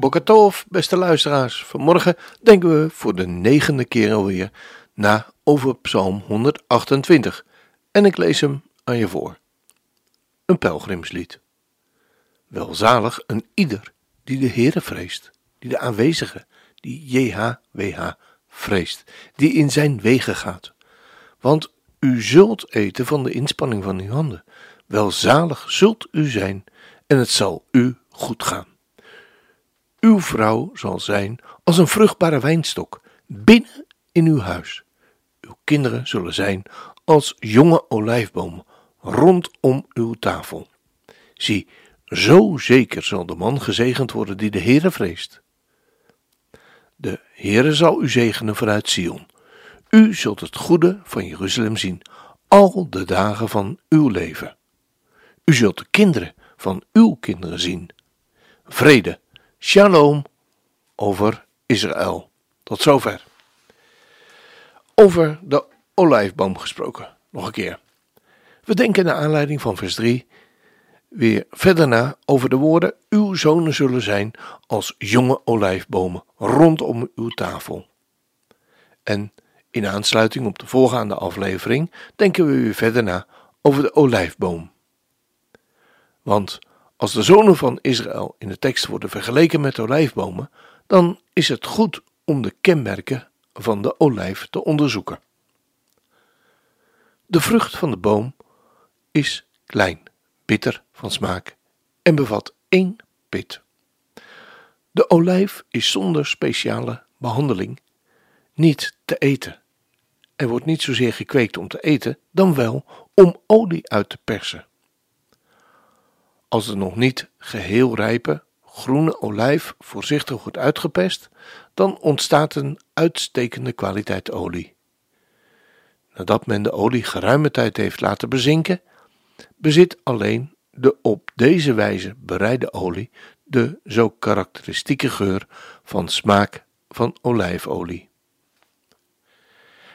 Bokatov, beste luisteraars. Vanmorgen denken we voor de negende keer alweer na over Psalm 128. En ik lees hem aan je voor. Een pelgrimslied. Welzalig een ieder die de Heere vreest, die de aanwezige, die JHWH vreest, die in zijn wegen gaat. Want u zult eten van de inspanning van uw handen. Welzalig zult u zijn en het zal u goed gaan. Uw vrouw zal zijn als een vruchtbare wijnstok binnen in uw huis. Uw kinderen zullen zijn als jonge olijfbomen rondom uw tafel. Zie, zo zeker zal de man gezegend worden die de Heere vreest. De Heere zal u zegenen vanuit Sion. U zult het goede van Jeruzalem zien, al de dagen van uw leven. U zult de kinderen van uw kinderen zien. Vrede, shalom over Israël. Tot zover. Over de olijfboom gesproken, nog een keer. We denken naar aanleiding van vers 3 weer verder na over de woorden: Uw zonen zullen zijn als jonge olijfbomen rondom uw tafel. En in aansluiting op de voorgaande aflevering denken we weer verder na over de olijfboom. Want als de zonen van Israël in de tekst worden vergeleken met olijfbomen, dan is het goed om de kenmerken van de olijf te onderzoeken. De vrucht van de boom is klein, bitter van smaak en bevat één pit. De olijf is zonder speciale behandeling niet te eten. Er wordt niet zozeer gekweekt om te eten, dan wel om olie uit te persen. Als de nog niet geheel rijpe groene olijf voorzichtig wordt uitgepest, dan ontstaat een uitstekende kwaliteit olie. Nadat men de olie geruime tijd heeft laten bezinken, bezit alleen de op deze wijze bereide olie de zo karakteristieke geur van smaak van olijfolie.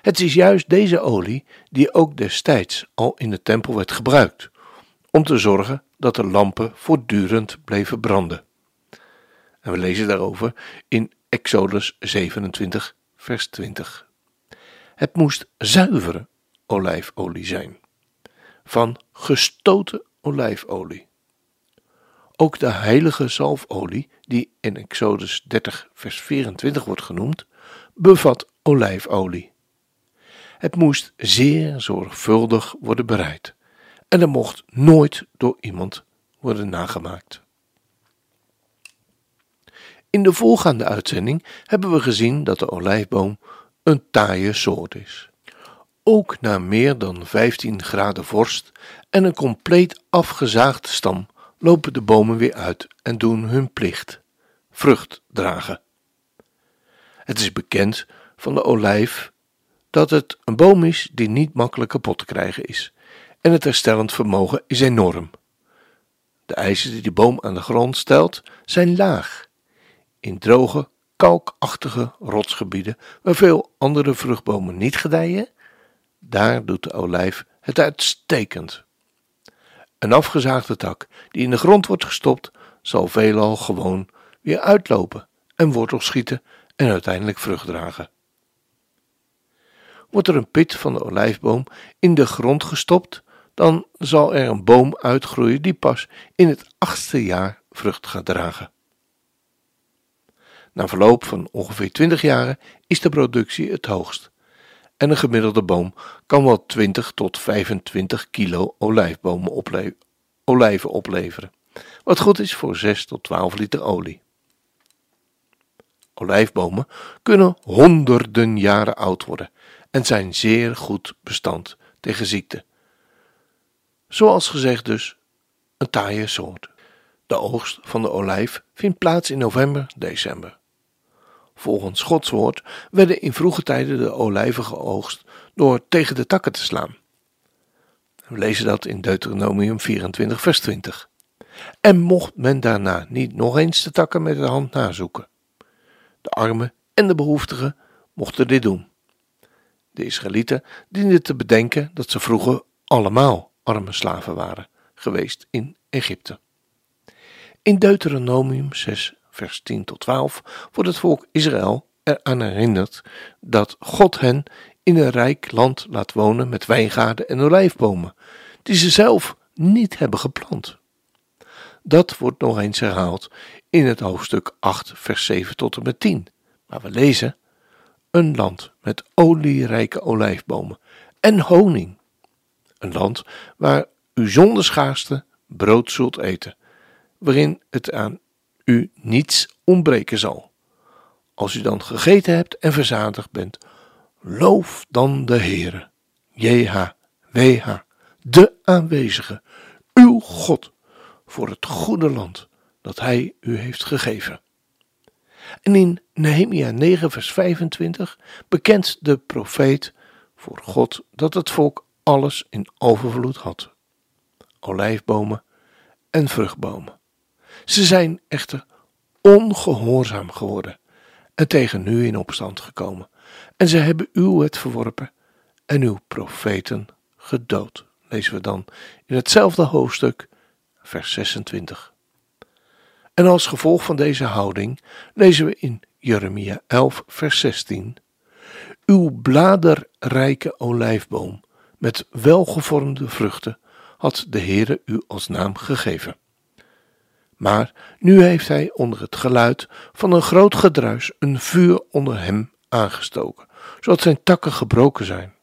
Het is juist deze olie die ook destijds al in de tempel werd gebruikt, om te zorgen dat de lampen voortdurend bleven branden. En we lezen daarover in Exodus 27, vers 20. Het moest zuivere olijfolie zijn, van gestoten olijfolie. Ook de heilige zalfolie, die in Exodus 30, vers 24 wordt genoemd, bevat olijfolie. Het moest zeer zorgvuldig worden bereid en er mocht nooit door iemand worden nagemaakt. In de voorgaande uitzending hebben we gezien dat de olijfboom een taaie soort is. Ook na meer dan 15 graden vorst en een compleet afgezaagde stam lopen de bomen weer uit en doen hun plicht: vrucht dragen. Het is bekend van de olijf dat het een boom is die niet makkelijk kapot te krijgen is en het herstellend vermogen is enorm. De eisen die de boom aan de grond stelt zijn laag. In droge, kalkachtige rotsgebieden, waar veel andere vruchtbomen niet gedijen, daar doet de olijf het uitstekend. Een afgezaagde tak die in de grond wordt gestopt, zal veelal gewoon weer uitlopen en wortels schieten en uiteindelijk vrucht dragen. Wordt er een pit van de olijfboom in de grond gestopt, dan zal er een boom uitgroeien die pas in het achtste jaar vrucht gaat dragen. Na verloop van ongeveer 20 jaren is de productie het hoogst en een gemiddelde boom kan wel 20 tot 25 kilo olijfbomen olijven opleveren, wat goed is voor 6 tot 12 liter olie. Olijfbomen kunnen honderden jaren oud worden en zijn zeer goed bestand tegen ziekte Zoals gezegd dus, een taaie soort. De oogst van de olijf vindt plaats in november, december. Volgens Gods woord werden in vroege tijden de olijven geoogst door tegen de takken te slaan. We lezen dat in Deuteronomium 24, vers 20. En mocht men daarna niet nog eens de takken met de hand nazoeken. De armen en de behoeftigen mochten dit doen. De Israëlieten dienden te bedenken dat ze vroeger allemaal arme slaven waren geweest in Egypte. In Deuteronomium 6, vers 10 tot 12 wordt het volk Israël eraan herinnerd dat God hen in een rijk land laat wonen met wijngaarden en olijfbomen, die ze zelf niet hebben geplant. Dat wordt nog eens herhaald in het hoofdstuk 8, vers 7 tot en met 10, waar we lezen: Een land met olierijke olijfbomen en honing. Een land waar u zonder schaarste brood zult eten, waarin het aan u niets ontbreken zal. Als u dan gegeten hebt en verzadigd bent, loof dan de Heere, JHWH, de aanwezige, uw God, voor het goede land dat Hij u heeft gegeven. En in Nehemia 9, vers 25 bekent de profeet voor God dat het volk alles in overvloed had: olijfbomen en vruchtbomen. Ze zijn echter ongehoorzaam geworden en tegen u in opstand gekomen. En ze hebben uw wet verworpen en uw profeten gedood. Lezen we dan in hetzelfde hoofdstuk, vers 26. En als gevolg van deze houding lezen we in Jeremia 11, vers 16: Uw bladerrijke olijfboom met welgevormde vruchten had de Heere u als naam gegeven. Maar nu heeft hij onder het geluid van een groot gedruis een vuur onder hem aangestoken, zodat zijn takken gebroken zijn.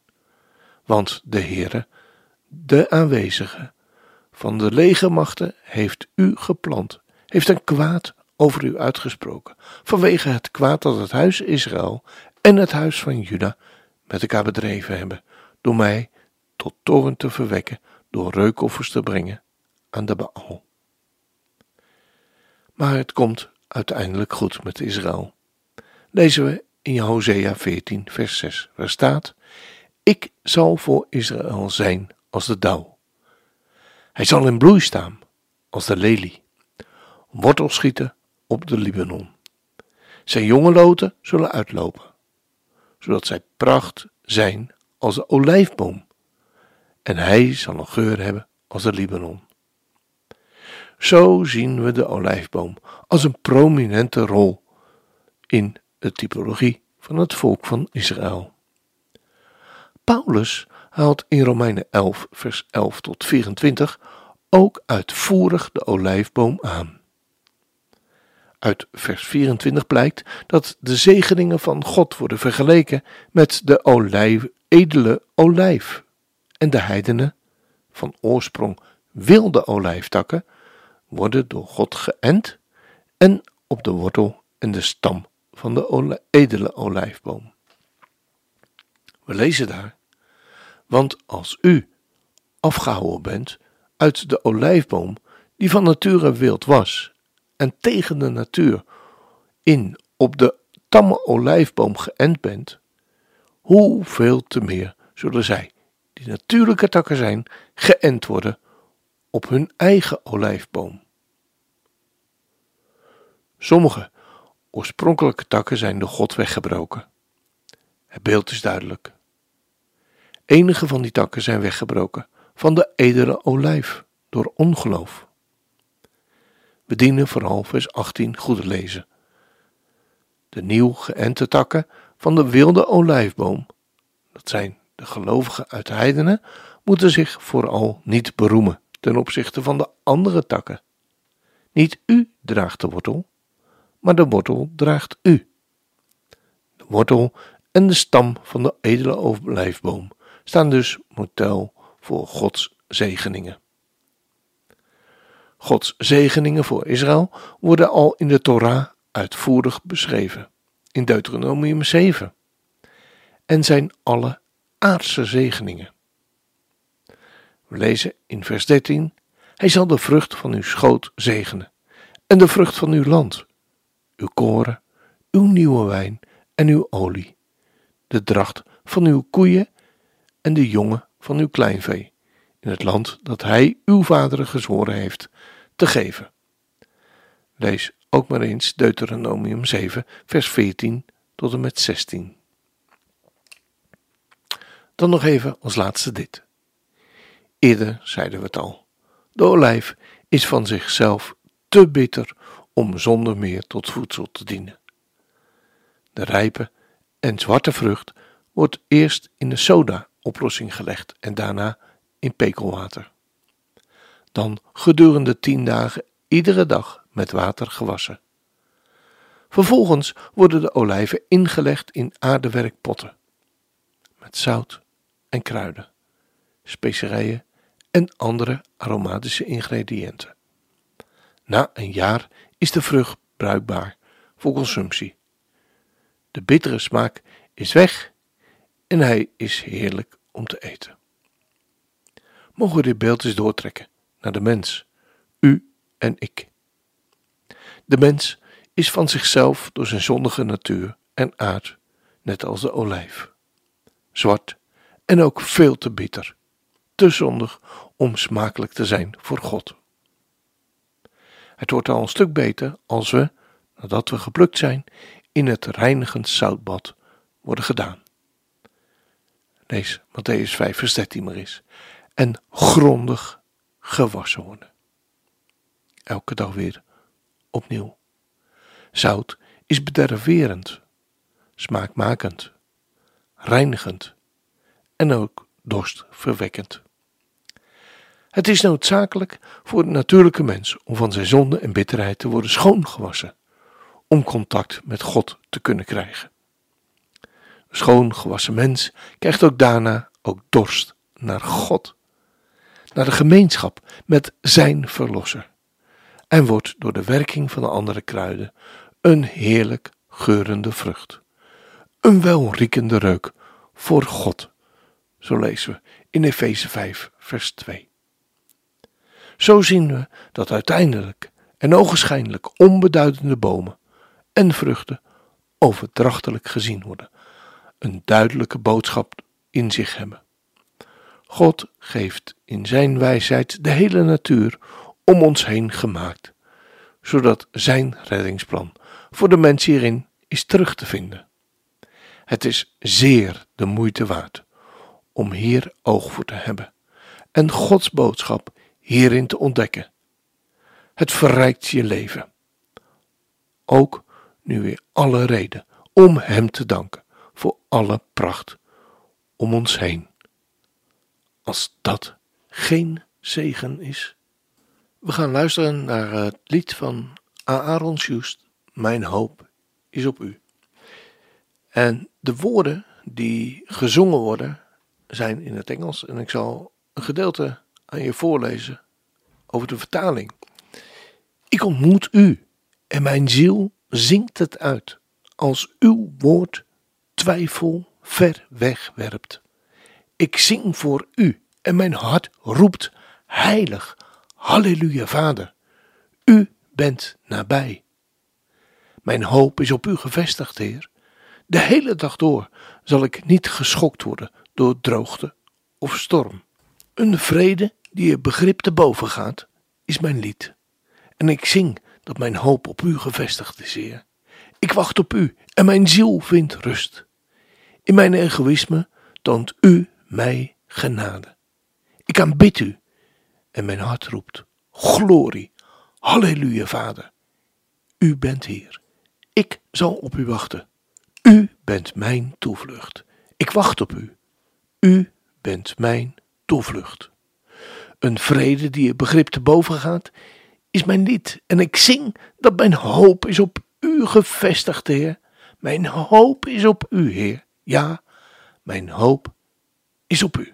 Want de Heere, de aanwezige van de legermachten, heeft u geplant, heeft een kwaad over u uitgesproken, vanwege het kwaad dat het huis Israël en het huis van Juda met elkaar bedreven hebben, door mij tot toren te verwekken, door reukoffers te brengen aan de Baal. Maar het komt uiteindelijk goed met Israël. Lezen we in Hosea 14, vers 6, waar staat: Ik zal voor Israël zijn als de dauw. Hij zal in bloei staan als de lelie, wortel schieten op de Libanon. Zijn jonge loten zullen uitlopen, zodat zij pracht zijn als de olijfboom, en hij zal een geur hebben als de Libanon. Zo zien we de olijfboom als een prominente rol in de typologie van het volk van Israël. Paulus haalt in Romeinen 11, vers 11 tot 24 ook uitvoerig de olijfboom aan. Uit vers 24 blijkt dat de zegeningen van God worden vergeleken met de olijf, edele olijf en de heidenen, van oorsprong wilde olijftakken, worden door God geënt en op de wortel en de stam van de edele olijfboom. We lezen daar, want als u afgehouden bent uit de olijfboom die van nature wild was en tegen de natuur in op de tamme olijfboom geënt bent, hoeveel te meer zullen zij, natuurlijke takken zijn, geënt worden op hun eigen olijfboom. Sommige oorspronkelijke takken zijn door God weggebroken. Het beeld is duidelijk. Enige van die takken zijn weggebroken van de edele olijf door ongeloof. We dienen vooral vers 18 goed lezen. De nieuw geënte takken van de wilde olijfboom, dat zijn gelovigen uit de heidenen, moeten zich vooral niet beroemen ten opzichte van de andere takken. Niet u draagt de wortel, maar de wortel draagt u. De wortel en de stam van de edele olijfboom staan dus model voor Gods zegeningen. Gods zegeningen voor Israël worden al in de Torah uitvoerig beschreven, in Deuteronomium 7, en zijn alle aardse zegeningen. We lezen in vers 13: Hij zal de vrucht van uw schoot zegenen, en de vrucht van uw land, uw koren, uw nieuwe wijn en uw olie, de dracht van uw koeien en de jongen van uw kleinvee, in het land dat hij uw vaderen gezworen heeft te geven. Lees ook maar eens Deuteronomium 7, vers 14 tot en met 16. Dan nog even als laatste dit. Eerder zeiden we het al. De olijf is van zichzelf te bitter om zonder meer tot voedsel te dienen. De rijpe en zwarte vrucht wordt eerst in de soda-oplossing gelegd en daarna in pekelwater. Dan gedurende tien dagen iedere dag met water gewassen. Vervolgens worden de olijven ingelegd in aardewerkpotten met zout en kruiden, specerijen en andere aromatische ingrediënten. Na een jaar is de vrucht bruikbaar voor consumptie. De bittere smaak is weg en hij is heerlijk om te eten. Mogen we dit beeld eens doortrekken naar de mens, u en ik. De mens is van zichzelf door zijn zondige natuur en aard, net als de olijf. Zwart en ook veel te bitter, te zondig om smakelijk te zijn voor God. Het wordt al een stuk beter als we, nadat we geplukt zijn, in het reinigend zoutbad worden gedaan. Lees Matthäus 5 vers 13 maar eens. En grondig gewassen worden. Elke dag weer opnieuw. Zout is bederverend, smaakmakend, reinigend en ook dorstverwekkend. Het is noodzakelijk voor de natuurlijke mens om van zijn zonde en bitterheid te worden schoongewassen, om contact met God te kunnen krijgen. Een schoongewassen mens krijgt ook daarna ook dorst naar God, naar de gemeenschap met zijn verlosser, en wordt door de werking van de andere kruiden een heerlijk geurende vrucht, een welriekende reuk voor God. Zo lezen we in Efeze 5, vers 2. Zo zien we dat uiteindelijk en ogenschijnlijk onbeduidende bomen en vruchten overdrachtelijk gezien worden, een duidelijke boodschap in zich hebben. God geeft in zijn wijsheid de hele natuur om ons heen gemaakt, zodat zijn reddingsplan voor de mens hierin is terug te vinden. Het is zeer de moeite waard om hier oog voor te hebben en Gods boodschap hierin te ontdekken. Het verrijkt je leven. Ook nu weer alle reden om Hem te danken voor alle pracht om ons heen. Als dat geen zegen is. We gaan luisteren naar het lied van Aaron Schust, Mijn hoop is op u. En de woorden die gezongen worden zijn in het Engels en ik zal een gedeelte aan je voorlezen over de vertaling. Ik ontmoet u en mijn ziel zingt het uit als uw woord twijfel ver wegwerpt. Ik zing voor u en mijn hart roept heilig, halleluja vader. U bent nabij. Mijn hoop is op u gevestigd, Heer. De hele dag door zal ik niet geschokt worden door droogte of storm. Een vrede die je begrip te boven gaat, is mijn lied. En ik zing dat mijn hoop op u gevestigd is, Heer. Ik wacht op u en mijn ziel vindt rust. In mijn egoïsme toont u mij genade. Ik aanbid u en mijn hart roept: Glorie, Halleluja, Vader. U bent hier. Ik zal op u wachten. U bent mijn toevlucht. Ik wacht op u. U bent mijn toevlucht. Een vrede die het begrip te boven gaat, is mijn lied. En ik zing dat mijn hoop is op u gevestigd, Heer. Mijn hoop is op u, Heer. Ja, mijn hoop is op u.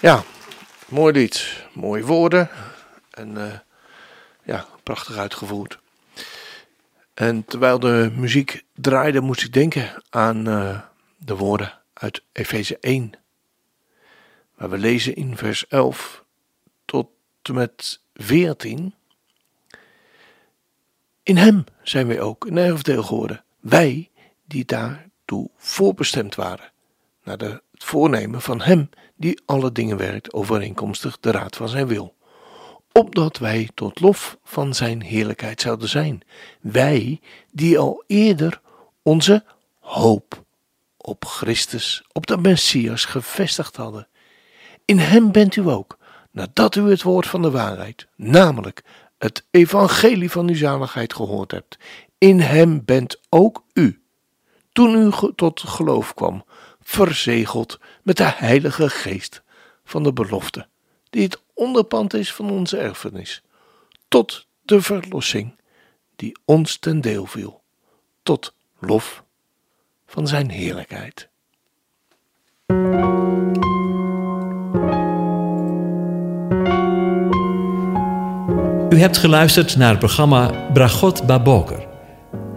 Ja, mooi lied. Mooie woorden. En uh, ja, prachtig uitgevoerd. En terwijl de muziek draaide, moest ik denken aan uh, de woorden uit Efeze 1. Waar we lezen in vers 11 tot en met 14. In hem zijn wij ook een erfdeel geworden. Wij die daartoe voorbestemd waren. Naar het voornemen van hem die alle dingen werkt overeenkomstig de raad van zijn wil, opdat wij tot lof van zijn heerlijkheid zouden zijn, wij die al eerder onze hoop op Christus, op de Messias gevestigd hadden. In hem bent u ook, nadat u het woord van de waarheid, namelijk het evangelie van uw zaligheid gehoord hebt. In hem bent ook u, toen u tot geloof kwam, verzegeld met de Heilige Geest van de belofte, die het onderpand is van onze erfenis, tot de verlossing die ons ten deel viel, tot lof van Zijn heerlijkheid. U hebt geluisterd naar het programma Bragot Baboker.